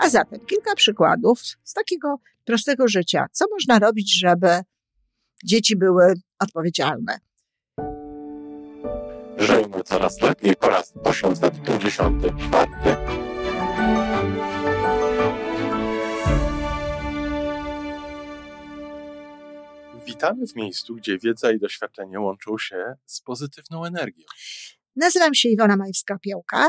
A zatem kilka przykładów z takiego prostego życia. Co można robić, żeby dzieci były odpowiedzialne? Żyjmy coraz lepiej po raz 854. Witamy w miejscu, gdzie wiedza i doświadczenie łączą się z pozytywną energią. Nazywam się Iwona Majwska-Piołka.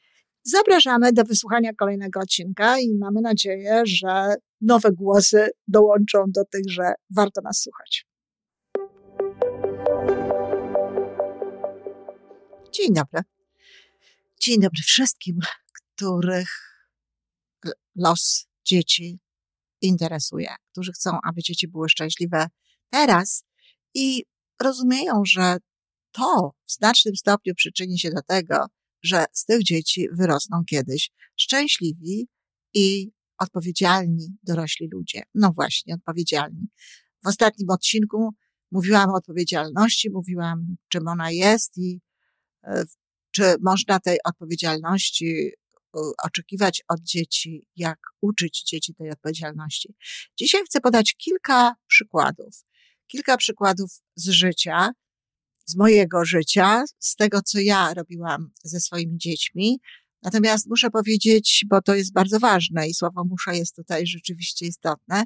Zapraszamy do wysłuchania kolejnego odcinka i mamy nadzieję, że nowe głosy dołączą do tych, że warto nas słuchać. Dzień dobry. Dzień dobry wszystkim, których los dzieci interesuje, którzy chcą, aby dzieci były szczęśliwe teraz i rozumieją, że to w znacznym stopniu przyczyni się do tego, że z tych dzieci wyrosną kiedyś szczęśliwi i odpowiedzialni dorośli ludzie. No właśnie, odpowiedzialni. W ostatnim odcinku mówiłam o odpowiedzialności, mówiłam, czym ona jest i e, czy można tej odpowiedzialności oczekiwać od dzieci, jak uczyć dzieci tej odpowiedzialności. Dzisiaj chcę podać kilka przykładów. Kilka przykładów z życia, z mojego życia, z tego, co ja robiłam ze swoimi dziećmi. Natomiast muszę powiedzieć, bo to jest bardzo ważne i słowo muszę jest tutaj rzeczywiście istotne,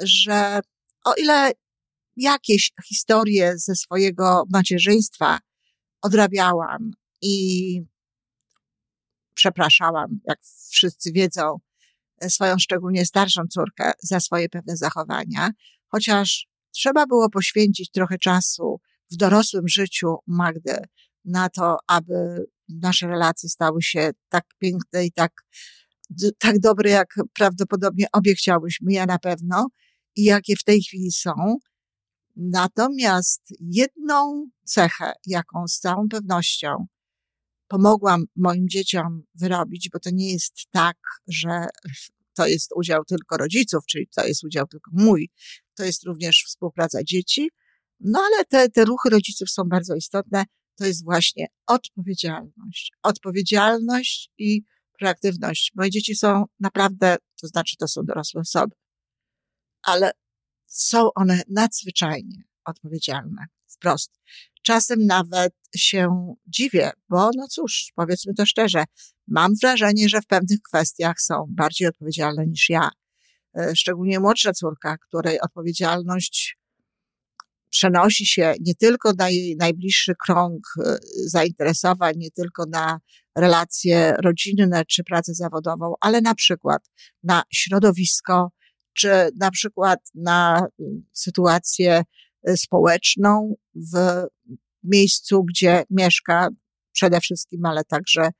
że o ile jakieś historie ze swojego macierzyństwa odrabiałam i przepraszałam, jak wszyscy wiedzą, swoją szczególnie starszą córkę za swoje pewne zachowania, chociaż trzeba było poświęcić trochę czasu w dorosłym życiu Magdy na to, aby nasze relacje stały się tak piękne i tak, tak dobre, jak prawdopodobnie obie chciałyśmy, ja na pewno, i jakie w tej chwili są. Natomiast jedną cechę, jaką z całą pewnością pomogłam moim dzieciom wyrobić, bo to nie jest tak, że to jest udział tylko rodziców, czyli to jest udział tylko mój, to jest również współpraca dzieci, no ale te, te ruchy rodziców są bardzo istotne. To jest właśnie odpowiedzialność. Odpowiedzialność i proaktywność. Moje dzieci są naprawdę, to znaczy to są dorosłe osoby, ale są one nadzwyczajnie odpowiedzialne. Wprost. Czasem nawet się dziwię, bo no cóż, powiedzmy to szczerze, mam wrażenie, że w pewnych kwestiach są bardziej odpowiedzialne niż ja. E, szczególnie młodsza córka, której odpowiedzialność przenosi się nie tylko na jej najbliższy krąg e, zainteresowań, nie tylko na relacje rodzinne czy pracę zawodową, ale na przykład na środowisko, czy na przykład na mm, sytuację e, społeczną w miejscu, gdzie mieszka przede wszystkim, ale także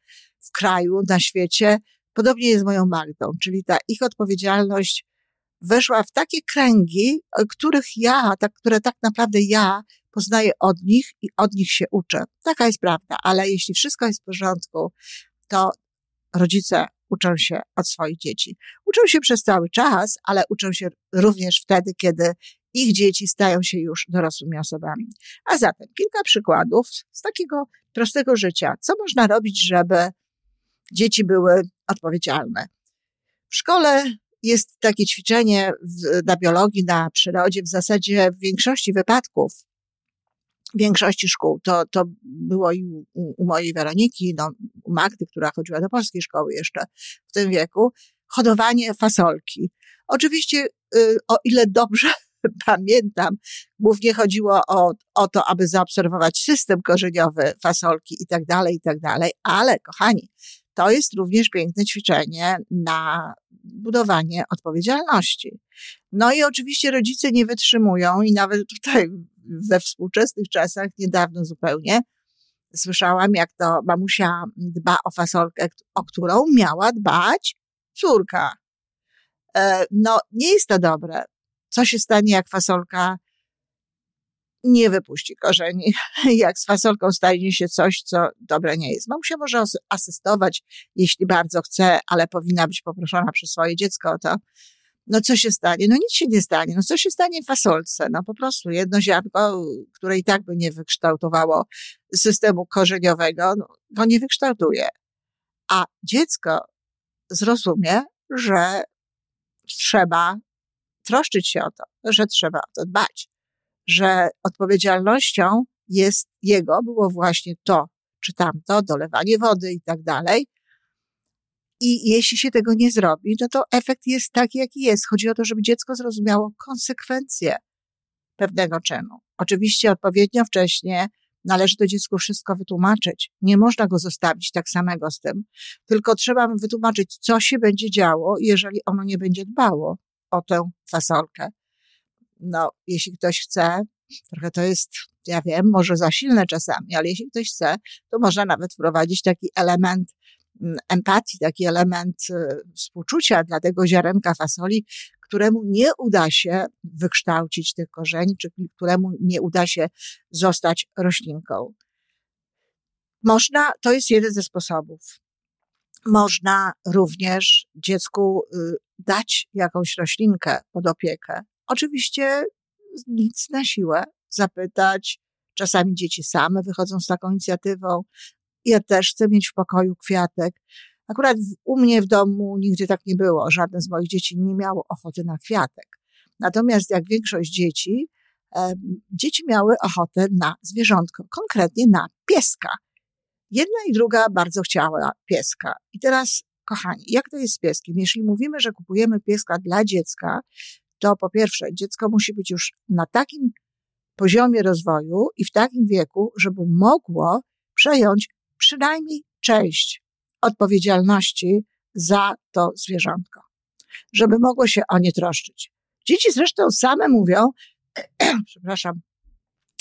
w kraju, na świecie. Podobnie jest z moją Magdą, czyli ta ich odpowiedzialność weszła w takie kręgi, e, których ja, tak, które tak naprawdę ja poznaję od nich i od nich się uczę. Taka jest prawda, ale jeśli wszystko jest w porządku, to rodzice uczą się od swoich dzieci. Uczą się przez cały czas, ale uczą się również wtedy, kiedy ich dzieci stają się już dorosłymi osobami. A zatem kilka przykładów z takiego prostego życia. Co można robić, żeby dzieci były odpowiedzialne? W szkole jest takie ćwiczenie w, na biologii, na przyrodzie, w zasadzie w większości wypadków, w większości szkół. To, to było i u, u mojej Weroniki, no, u Magdy, która chodziła do polskiej szkoły jeszcze w tym wieku, hodowanie fasolki. Oczywiście, y, o ile dobrze pamiętam, głównie chodziło o, o to, aby zaobserwować system korzeniowy fasolki i tak dalej, i tak dalej, ale kochani, to jest również piękne ćwiczenie na budowanie odpowiedzialności. No i oczywiście rodzice nie wytrzymują i nawet tutaj we współczesnych czasach, niedawno zupełnie, słyszałam, jak to mamusia dba o fasolkę, o którą miała dbać córka. E, no, nie jest to dobre. Co się stanie, jak fasolka nie wypuści korzeni. Jak z fasolką stanie się coś, co dobre nie jest. Mamusia może asystować, jeśli bardzo chce, ale powinna być poproszona przez swoje dziecko o to. No co się stanie? No nic się nie stanie. No co się stanie w fasolce? No po prostu jedno ziarnko, które i tak by nie wykształtowało systemu korzeniowego, no, go nie wykształtuje. A dziecko zrozumie, że trzeba troszczyć się o to, że trzeba o to dbać, że odpowiedzialnością jest jego, było właśnie to czy tamto, dolewanie wody i tak dalej. I jeśli się tego nie zrobi, no to efekt jest taki, jaki jest. Chodzi o to, żeby dziecko zrozumiało konsekwencje pewnego czynu. Oczywiście odpowiednio wcześnie należy to dziecku wszystko wytłumaczyć. Nie można go zostawić tak samego z tym, tylko trzeba wytłumaczyć, co się będzie działo, jeżeli ono nie będzie dbało o tę fasolkę. No, jeśli ktoś chce, trochę to jest, ja wiem, może za silne czasami, ale jeśli ktoś chce, to można nawet wprowadzić taki element mm, empatii, taki element y, współczucia dla tego ziarenka fasoli, któremu nie uda się wykształcić tych korzeni, czy któremu nie uda się zostać roślinką. Można, to jest jeden ze sposobów. Można również dziecku y, dać jakąś roślinkę pod opiekę. Oczywiście nic na siłę, zapytać. Czasami dzieci same wychodzą z taką inicjatywą. Ja też chcę mieć w pokoju kwiatek. Akurat u mnie w domu nigdy tak nie było. Żadne z moich dzieci nie miało ochoty na kwiatek. Natomiast jak większość dzieci, dzieci miały ochotę na zwierzątko, konkretnie na pieska. Jedna i druga bardzo chciała pieska. I teraz, kochani, jak to jest z pieskiem? Jeśli mówimy, że kupujemy pieska dla dziecka, to po pierwsze, dziecko musi być już na takim poziomie rozwoju i w takim wieku, żeby mogło przejąć przynajmniej część odpowiedzialności za to zwierzątko, żeby mogło się o nie troszczyć. Dzieci zresztą same mówią, przepraszam,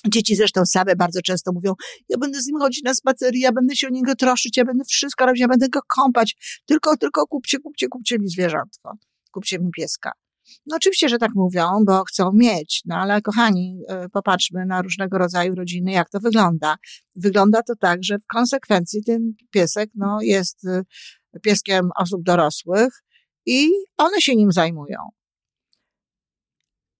Dzieci zresztą same bardzo często mówią, ja będę z nim chodzić na spacery, ja będę się o niego troszczyć, ja będę wszystko robić, ja będę go kąpać, tylko, tylko kupcie, kupcie, kupcie mi zwierzątko, kupcie mi pieska. No oczywiście, że tak mówią, bo chcą mieć, no ale kochani, e, popatrzmy na różnego rodzaju rodziny, jak to wygląda. Wygląda to tak, że w konsekwencji ten piesek, no, jest e, pieskiem osób dorosłych i one się nim zajmują.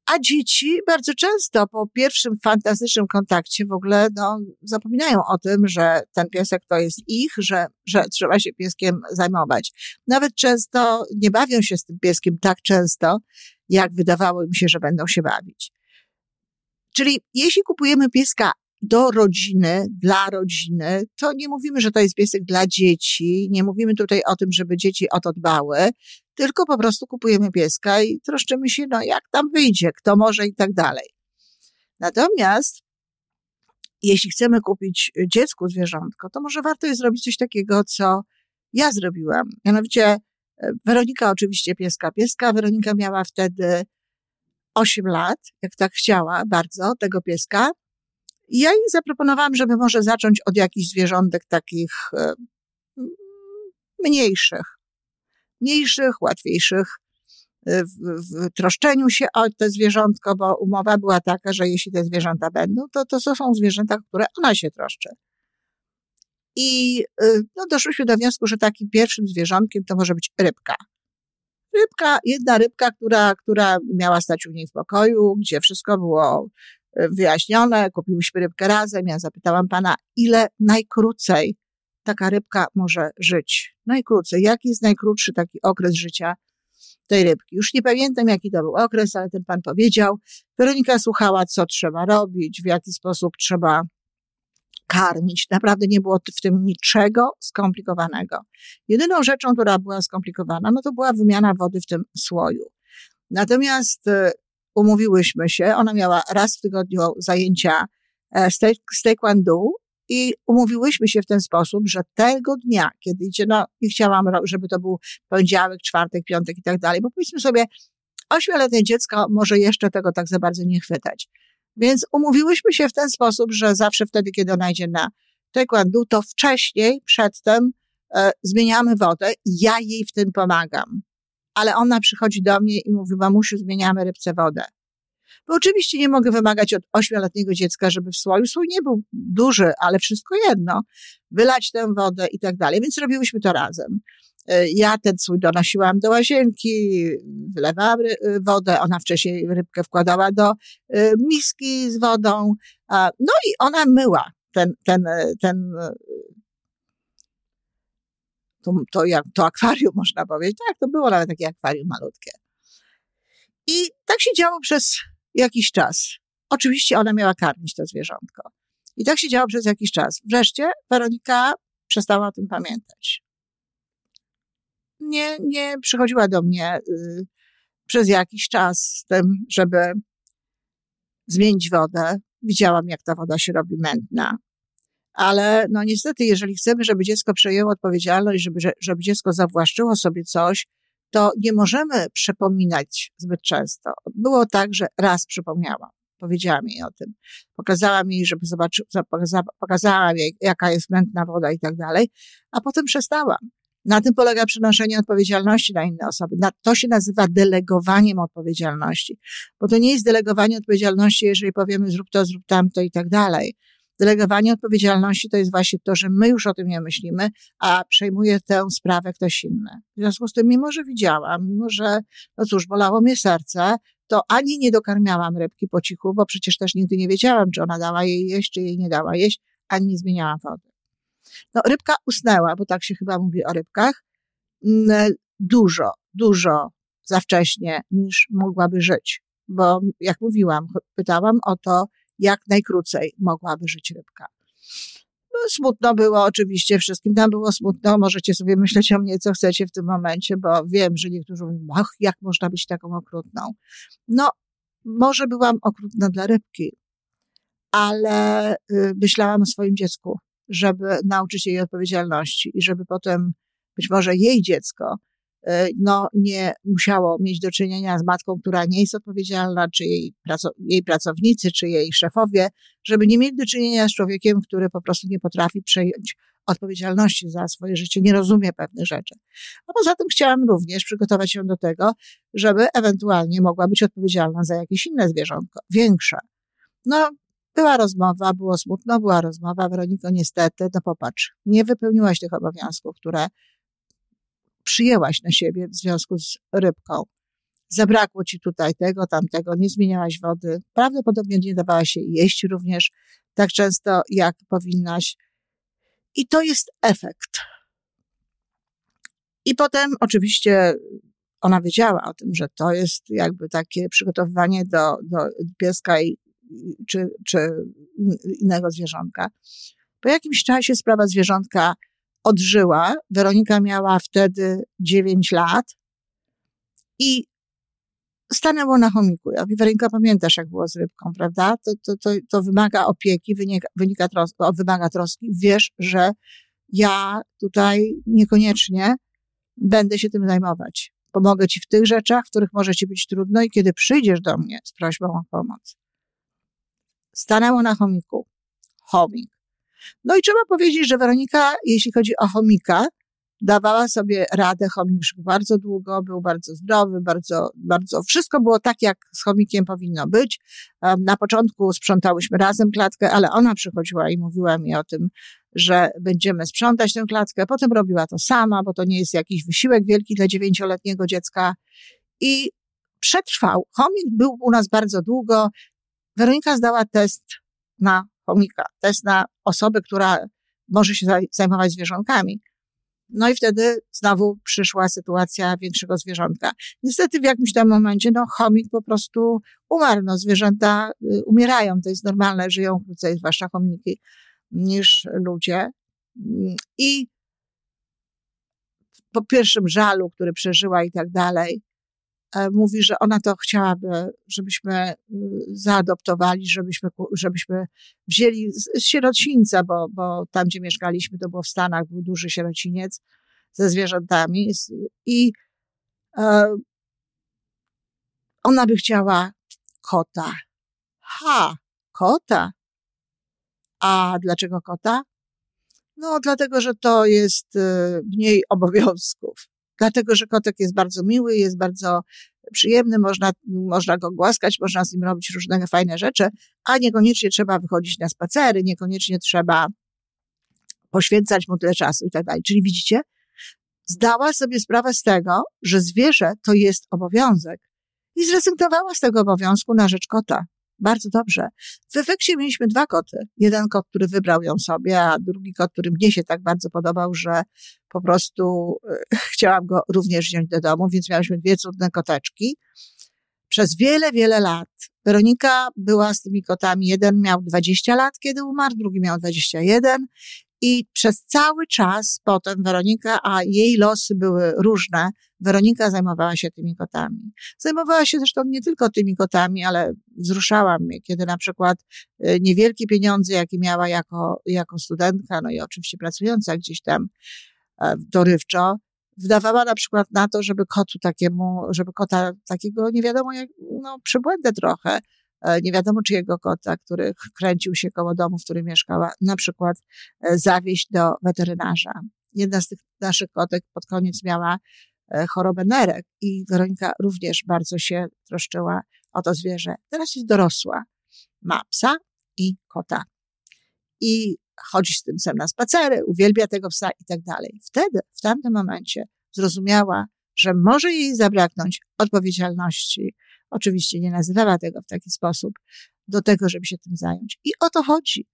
A dzieci bardzo często po pierwszym fantastycznym kontakcie w ogóle no, zapominają o tym, że ten piesek to jest ich, że, że trzeba się pieskiem zajmować. Nawet często nie bawią się z tym pieskiem tak często, jak wydawało im się, że będą się bawić. Czyli jeśli kupujemy pieska do rodziny, dla rodziny, to nie mówimy, że to jest piesek dla dzieci, nie mówimy tutaj o tym, żeby dzieci o to dbały, tylko po prostu kupujemy pieska i troszczymy się, no jak tam wyjdzie, kto może i tak dalej. Natomiast jeśli chcemy kupić dziecku zwierzątko, to może warto jest zrobić coś takiego, co ja zrobiłam. Mianowicie e, Weronika oczywiście pieska. Pieska Weronika miała wtedy 8 lat, jak tak chciała bardzo, tego pieska. Ja jej zaproponowałam, żeby może zacząć od jakichś zwierzątek takich e, mniejszych mniejszych, łatwiejszych y, w, w troszczeniu się o te zwierzątko, bo umowa była taka, że jeśli te zwierzęta będą, to to są zwierzęta, które ona się troszczy. I y, no, doszłyśmy do wniosku, że takim pierwszym zwierzątkiem to może być rybka. Rybka, jedna rybka, która, która miała stać u niej w pokoju, gdzie wszystko było wyjaśnione, kupiłyśmy rybkę razem. Ja zapytałam pana, ile najkrócej taka rybka może żyć? Najkrócej. Jaki jest najkrótszy taki okres życia tej rybki? Już nie pamiętam, jaki to był okres, ale ten pan powiedział. Weronika słuchała, co trzeba robić, w jaki sposób trzeba karmić. Naprawdę nie było w tym niczego skomplikowanego. Jedyną rzeczą, która była skomplikowana, no to była wymiana wody w tym słoju. Natomiast e, umówiłyśmy się, ona miała raz w tygodniu zajęcia e, z taekwondo i umówiłyśmy się w ten sposób, że tego dnia, kiedy idzie, no i chciałam, żeby to był poniedziałek, czwartek, piątek i tak dalej, bo powiedzmy sobie, ośmioletnie dziecko może jeszcze tego tak za bardzo nie chwytać. Więc umówiłyśmy się w ten sposób, że zawsze wtedy, kiedy ona idzie na taekwondo, to wcześniej, przedtem e, zmieniamy wodę i ja jej w tym pomagam. Ale ona przychodzi do mnie i mówi, mamusiu, zmieniamy rybce wodę. Bo oczywiście nie mogę wymagać od ośmioletniego dziecka, żeby w słoju, słój nie był duży, ale wszystko jedno, wylać tę wodę i tak dalej, więc robiłyśmy to razem. E, ja ten słój donosiłam do łazienki, wylewałam wodę, ona wcześniej rybkę wkładała do e, miski z wodą, no i ona myła ten, ten, ten to, to, to akwarium, można powiedzieć. Tak, to było nawet takie akwarium malutkie. I tak się działo przez jakiś czas. Oczywiście ona miała karmić to zwierzątko. I tak się działo przez jakiś czas. Wreszcie Weronika przestała o tym pamiętać. Nie, nie przychodziła do mnie y, przez jakiś czas z tym, żeby zmienić wodę. Widziałam, jak ta woda się robi mętna ale no niestety, jeżeli chcemy, żeby dziecko przejęło odpowiedzialność, żeby, żeby dziecko zawłaszczyło sobie coś, to nie możemy przypominać zbyt często. Było tak, że raz przypomniałam. Powiedziałam jej o tym. Pokazałam jej, żeby zobaczyła, pokazałam jej, jaka jest mętna woda i tak dalej, a potem przestałam. Na tym polega przenoszenie odpowiedzialności na inne osoby. To się nazywa delegowaniem odpowiedzialności, bo to nie jest delegowanie odpowiedzialności, jeżeli powiemy zrób to, zrób tamto i tak dalej. Delegowanie odpowiedzialności to jest właśnie to, że my już o tym nie myślimy, a przejmuje tę sprawę ktoś inny. W związku z tym, mimo że widziałam, mimo że, no cóż, bolało mnie serce, to ani nie dokarmiałam rybki po cichu, bo przecież też nigdy nie wiedziałam, czy ona dała jej jeść, czy jej nie dała jeść, ani nie zmieniałam wody. No, rybka usnęła, bo tak się chyba mówi o rybkach, mm, dużo, dużo za wcześnie niż mogłaby żyć. Bo jak mówiłam, pytałam o to, jak najkrócej mogłaby żyć rybka. No, smutno było oczywiście, wszystkim tam było smutno. Możecie sobie myśleć o mnie, co chcecie w tym momencie, bo wiem, że niektórzy mówią, ach, jak można być taką okrutną. No, może byłam okrutna dla rybki, ale y, myślałam o swoim dziecku, żeby nauczyć jej odpowiedzialności i żeby potem być może jej dziecko no, nie musiało mieć do czynienia z matką, która nie jest odpowiedzialna, czy jej, jej pracownicy, czy jej szefowie, żeby nie mieć do czynienia z człowiekiem, który po prostu nie potrafi przejąć odpowiedzialności za swoje życie, nie rozumie pewnych rzeczy. A poza tym chciałam również przygotować się do tego, żeby ewentualnie mogła być odpowiedzialna za jakieś inne zwierzątko, większe. No, była rozmowa, było smutno, była rozmowa. Weroniko, niestety, no popatrz, nie wypełniłaś tych obowiązków, które przyjęłaś na siebie w związku z rybką. Zabrakło ci tutaj tego, tamtego, nie zmieniałaś wody, prawdopodobnie nie dawałaś się jeść również tak często, jak powinnaś. I to jest efekt. I potem oczywiście ona wiedziała o tym, że to jest jakby takie przygotowywanie do, do pieska i, czy, czy innego zwierzątka. Po jakimś czasie sprawa zwierzątka odżyła. Weronika miała wtedy 9 lat i stanęło na chomiku. Ja Weronika, pamiętasz, jak było z rybką, prawda? To, to, to, to wymaga opieki, wynika, wynika wymaga troski. Wiesz, że ja tutaj niekoniecznie będę się tym zajmować. Pomogę ci w tych rzeczach, w których może ci być trudno i kiedy przyjdziesz do mnie z prośbą o pomoc. Stanęło na chomiku. Chomik. No i trzeba powiedzieć, że Weronika, jeśli chodzi o chomika, dawała sobie radę. Chomik żył bardzo długo, był bardzo zdrowy, bardzo, bardzo, wszystko było tak, jak z chomikiem powinno być. Na początku sprzątałyśmy razem klatkę, ale ona przychodziła i mówiła mi o tym, że będziemy sprzątać tę klatkę. Potem robiła to sama, bo to nie jest jakiś wysiłek wielki dla dziewięcioletniego dziecka. I przetrwał. Chomik był u nas bardzo długo. Weronika zdała test na chomika. To jest na osobę, która może się zajmować zwierzątkami. No i wtedy znowu przyszła sytuacja większego zwierzątka. Niestety w jakimś tam momencie, no chomik po prostu umarł. No zwierzęta y, umierają, to jest normalne, żyją krócej, zwłaszcza chomiki, niż ludzie. I po pierwszym żalu, który przeżyła i tak dalej, mówi, że ona to chciałaby, żebyśmy y, zaadoptowali, żebyśmy, żebyśmy wzięli z, z sierocińca, bo, bo tam, gdzie mieszkaliśmy, to było w Stanach, był duży sierociniec ze zwierzętami i e, ona by chciała kota. Ha, kota. A dlaczego kota? No, dlatego, że to jest y, mniej obowiązków dlatego że kotek jest bardzo miły, jest bardzo przyjemny, można, można go głaskać, można z nim robić różne fajne rzeczy, a niekoniecznie trzeba wychodzić na spacery, niekoniecznie trzeba poświęcać mu tyle czasu i tak dalej. Czyli widzicie, zdała sobie sprawę z tego, że zwierzę to jest obowiązek i zrezygnowała z tego obowiązku na rzecz kota. Bardzo dobrze. W efekcie mieliśmy dwa koty. Jeden kot, który wybrał ją sobie, a drugi kot, który mnie się tak bardzo podobał, że po prostu e, chciałam go również wziąć do domu, więc miałyśmy dwie cudne koteczki. Przez wiele, wiele lat Weronika była z tymi kotami. Jeden miał 20 lat, kiedy umarł, drugi miał 21 i przez cały czas potem Weronika, a jej losy były różne, Weronika zajmowała się tymi kotami. Zajmowała się zresztą nie tylko tymi kotami, ale wzruszała mnie, kiedy na przykład y, niewielkie pieniądze, jakie miała jako, jako studentka, no i oczywiście pracująca gdzieś tam e, dorywczo, wydawała na przykład na to, żeby kotu takiemu, żeby kota takiego nie wiadomo jak, no przybłędę trochę, nie wiadomo czyjego kota, który kręcił się koło domu, w którym mieszkała, na przykład e, zawieźć do weterynarza. Jedna z tych naszych kotek pod koniec miała e, chorobę nerek i Weronika również bardzo się troszczyła o to zwierzę. Teraz jest dorosła. Ma psa i kota. I chodzi z tym psem na spacery, uwielbia tego psa i tak dalej. Wtedy, w tamtym momencie zrozumiała, że może jej zabraknąć odpowiedzialności, Oczywiście nie nazywała tego w taki sposób, do tego, żeby się tym zająć. I o to chodzi.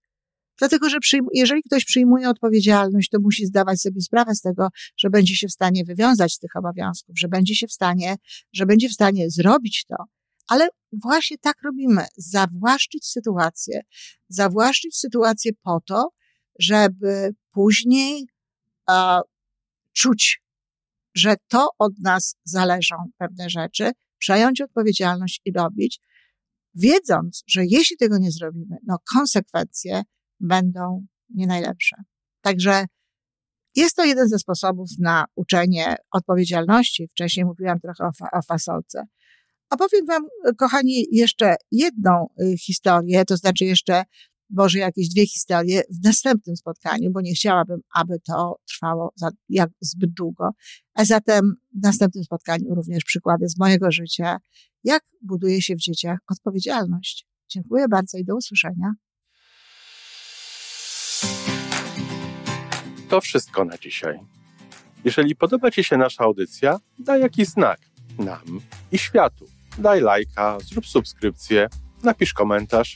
Dlatego, że jeżeli ktoś przyjmuje odpowiedzialność, to musi zdawać sobie sprawę z tego, że będzie się w stanie wywiązać z tych obowiązków, że będzie się w stanie, że będzie w stanie zrobić to. Ale właśnie tak robimy. Zawłaszczyć sytuację. Zawłaszczyć sytuację po to, żeby później a, czuć, że to od nas zależą pewne rzeczy, przejąć odpowiedzialność i robić, wiedząc, że jeśli tego nie zrobimy, no konsekwencje będą nie najlepsze. Także jest to jeden ze sposobów na uczenie odpowiedzialności. Wcześniej mówiłam trochę o, fa o fasolce. Opowiem Wam, kochani, jeszcze jedną y, historię, to znaczy jeszcze może jakieś dwie historie w następnym spotkaniu, bo nie chciałabym, aby to trwało za, jak zbyt długo. A zatem w następnym spotkaniu również przykłady z mojego życia, jak buduje się w dzieciach odpowiedzialność. Dziękuję bardzo i do usłyszenia. To wszystko na dzisiaj. Jeżeli podoba Ci się nasza audycja, daj jakiś znak nam i światu. Daj lajka, zrób subskrypcję, napisz komentarz